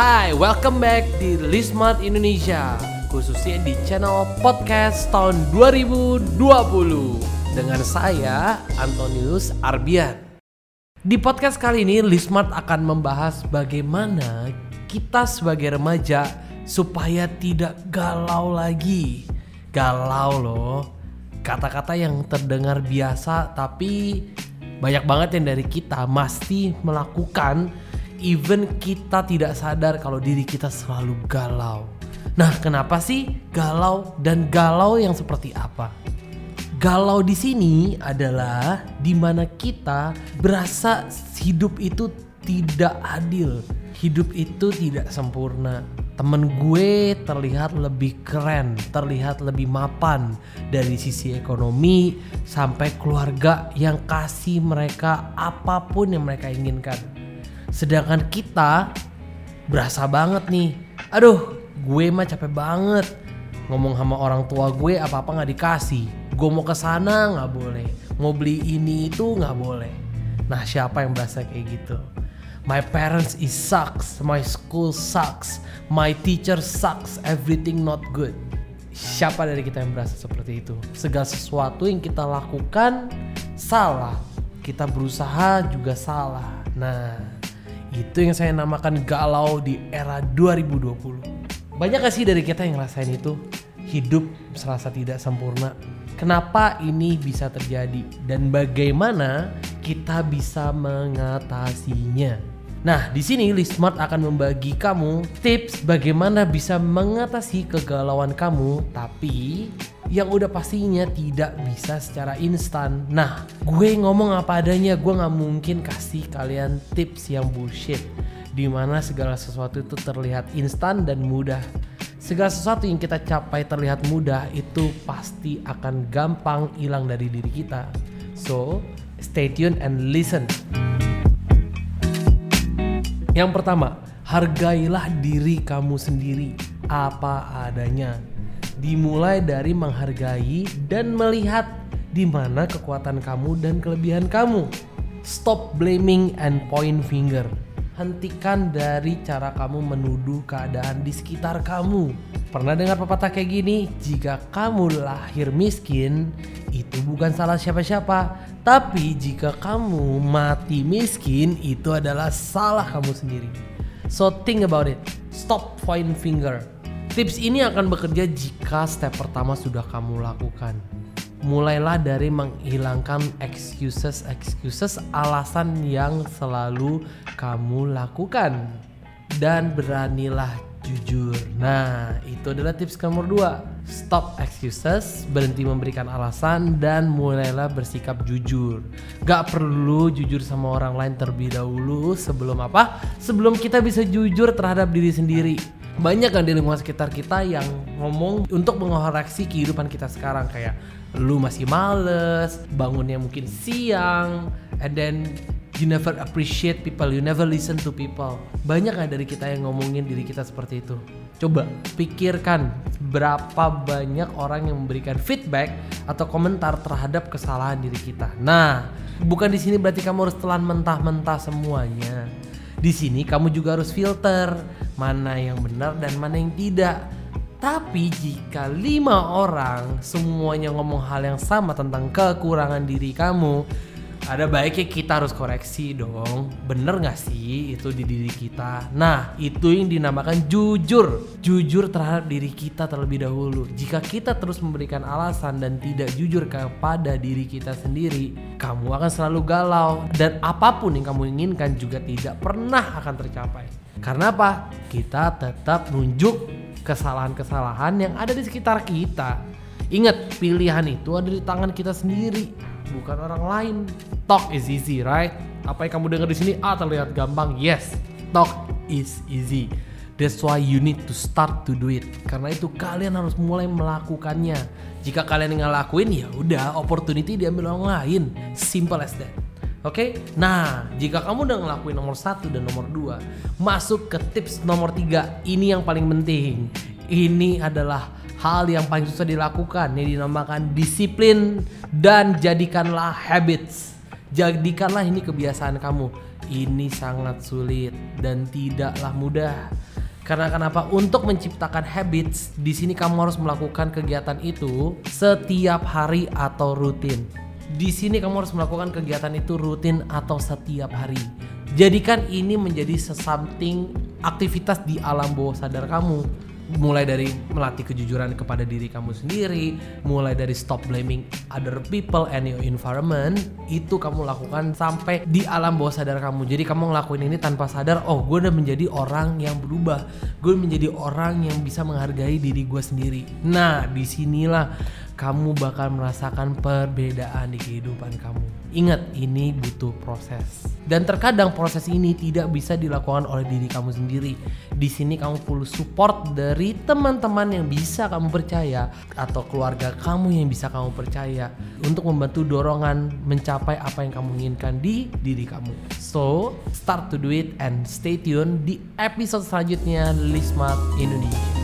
Hai, welcome back di Lismart Indonesia Khususnya di channel podcast tahun 2020 Dengan saya, Antonius Arbian. Di podcast kali ini, Lismart akan membahas bagaimana kita sebagai remaja Supaya tidak galau lagi. Galau loh Kata-kata yang terdengar biasa tapi banyak banget yang dari kita mesti melakukan even kita tidak sadar kalau diri kita selalu galau. Nah, kenapa sih galau dan galau yang seperti apa? Galau di sini adalah di mana kita berasa hidup itu tidak adil, hidup itu tidak sempurna. Temen gue terlihat lebih keren, terlihat lebih mapan dari sisi ekonomi sampai keluarga yang kasih mereka apa pun yang mereka inginkan. Sedangkan kita berasa banget nih, aduh gue mah capek banget ngomong sama orang tua gue apa-apa nggak dikasih. Gue mau ke sana nggak boleh, mau beli ini itu nggak boleh. Nah siapa yang berasa kayak gitu? My parents is sucks, my school sucks, my teacher sucks, everything not good. Siapa dari kita yang berasa seperti itu? Segala sesuatu yang kita lakukan salah, kita berusaha juga salah. Nah, itu yang saya namakan galau di era 2020. Banyak gak sih dari kita yang ngerasain itu? Hidup serasa tidak sempurna. Kenapa ini bisa terjadi dan bagaimana kita bisa mengatasinya? Nah, di sini Lismart akan membagi kamu tips bagaimana bisa mengatasi kegalauan kamu, tapi yang udah pastinya tidak bisa secara instan. Nah, gue ngomong apa adanya, gue nggak mungkin kasih kalian tips yang bullshit, di mana segala sesuatu itu terlihat instan dan mudah. Segala sesuatu yang kita capai terlihat mudah itu pasti akan gampang hilang dari diri kita. So, stay tuned and listen. Yang pertama, hargailah diri kamu sendiri apa adanya. Dimulai dari menghargai dan melihat di mana kekuatan kamu dan kelebihan kamu. Stop blaming and point finger. Hentikan dari cara kamu menuduh keadaan di sekitar kamu. Pernah dengar pepatah kayak gini? Jika kamu lahir miskin, itu bukan salah siapa-siapa. Tapi jika kamu mati miskin, itu adalah salah kamu sendiri. So think about it. Stop point finger. Tips ini akan bekerja jika step pertama sudah kamu lakukan. Mulailah dari menghilangkan excuses, excuses, alasan yang selalu kamu lakukan. Dan beranilah jujur. Nah, itu adalah tips nomor dua. Stop excuses, berhenti memberikan alasan, dan mulailah bersikap jujur. Gak perlu jujur sama orang lain terlebih dahulu sebelum apa? Sebelum kita bisa jujur terhadap diri sendiri. Banyak kan di lingkungan sekitar kita yang ngomong untuk mengoreksi kehidupan kita sekarang kayak lu masih males, bangunnya mungkin siang, and then you never appreciate people, you never listen to people. Banyak gak dari kita yang ngomongin diri kita seperti itu? Coba pikirkan berapa banyak orang yang memberikan feedback atau komentar terhadap kesalahan diri kita. Nah, bukan di sini berarti kamu harus telan mentah-mentah semuanya. Di sini kamu juga harus filter mana yang benar dan mana yang tidak. Tapi jika lima orang semuanya ngomong hal yang sama tentang kekurangan diri kamu, ada baiknya kita harus koreksi dong. Bener gak sih itu di diri kita? Nah, itu yang dinamakan jujur. Jujur terhadap diri kita terlebih dahulu. Jika kita terus memberikan alasan dan tidak jujur kepada diri kita sendiri, kamu akan selalu galau. Dan apa pun yang kamu inginkan juga tidak pernah akan tercapai. Karena apa? Kita tetap nunjuk kesalahan-kesalahan yang ada di sekitar kita. Ingat, pilihan itu ada di tangan kita sendiri, bukan orang lain. Talk is easy, right? Apa yang kamu dengar di sini ah terlihat gampang. Yes, talk is easy. That's why you need to start to do it. Karena itu kalian harus mulai melakukannya. Jika kalian nggak lakuin ya udah opportunity diambil orang lain. Simple as that. Oke, okay? nah jika kamu udah ngelakuin nomor satu dan nomor dua, masuk ke tips nomor tiga. Ini yang paling penting. Ini adalah hal yang paling susah dilakukan yang dinamakan disiplin dan jadikanlah habits. Jadikanlah ini kebiasaan kamu. Ini sangat sulit dan tidaklah mudah. Karena kenapa? Untuk menciptakan habits, di sini kamu harus melakukan kegiatan itu setiap hari atau rutin. Di sini kamu harus melakukan kegiatan itu rutin atau setiap hari. Jadikan ini menjadi something aktivitas di alam bawah sadar kamu mulai dari melatih kejujuran kepada diri kamu sendiri, mulai dari stop blaming other people and your environment, itu kamu lakukan sampai di alam bawah sadar kamu. Jadi kamu ngelakuin ini tanpa sadar, oh gue udah menjadi orang yang berubah, gue menjadi orang yang bisa menghargai diri gue sendiri. Nah, di sinilah kamu bakal merasakan perbedaan di kehidupan kamu. Ingat, ini butuh proses. Dan terkadang proses ini tidak bisa dilakukan oleh diri kamu sendiri. Di sini kamu perlu support dari teman-teman yang bisa kamu percaya atau keluarga kamu yang bisa kamu percaya untuk membantu dorongan mencapai apa yang kamu inginkan di diri kamu. So, start to do it and stay tune di episode selanjutnya Lismart Indonesia.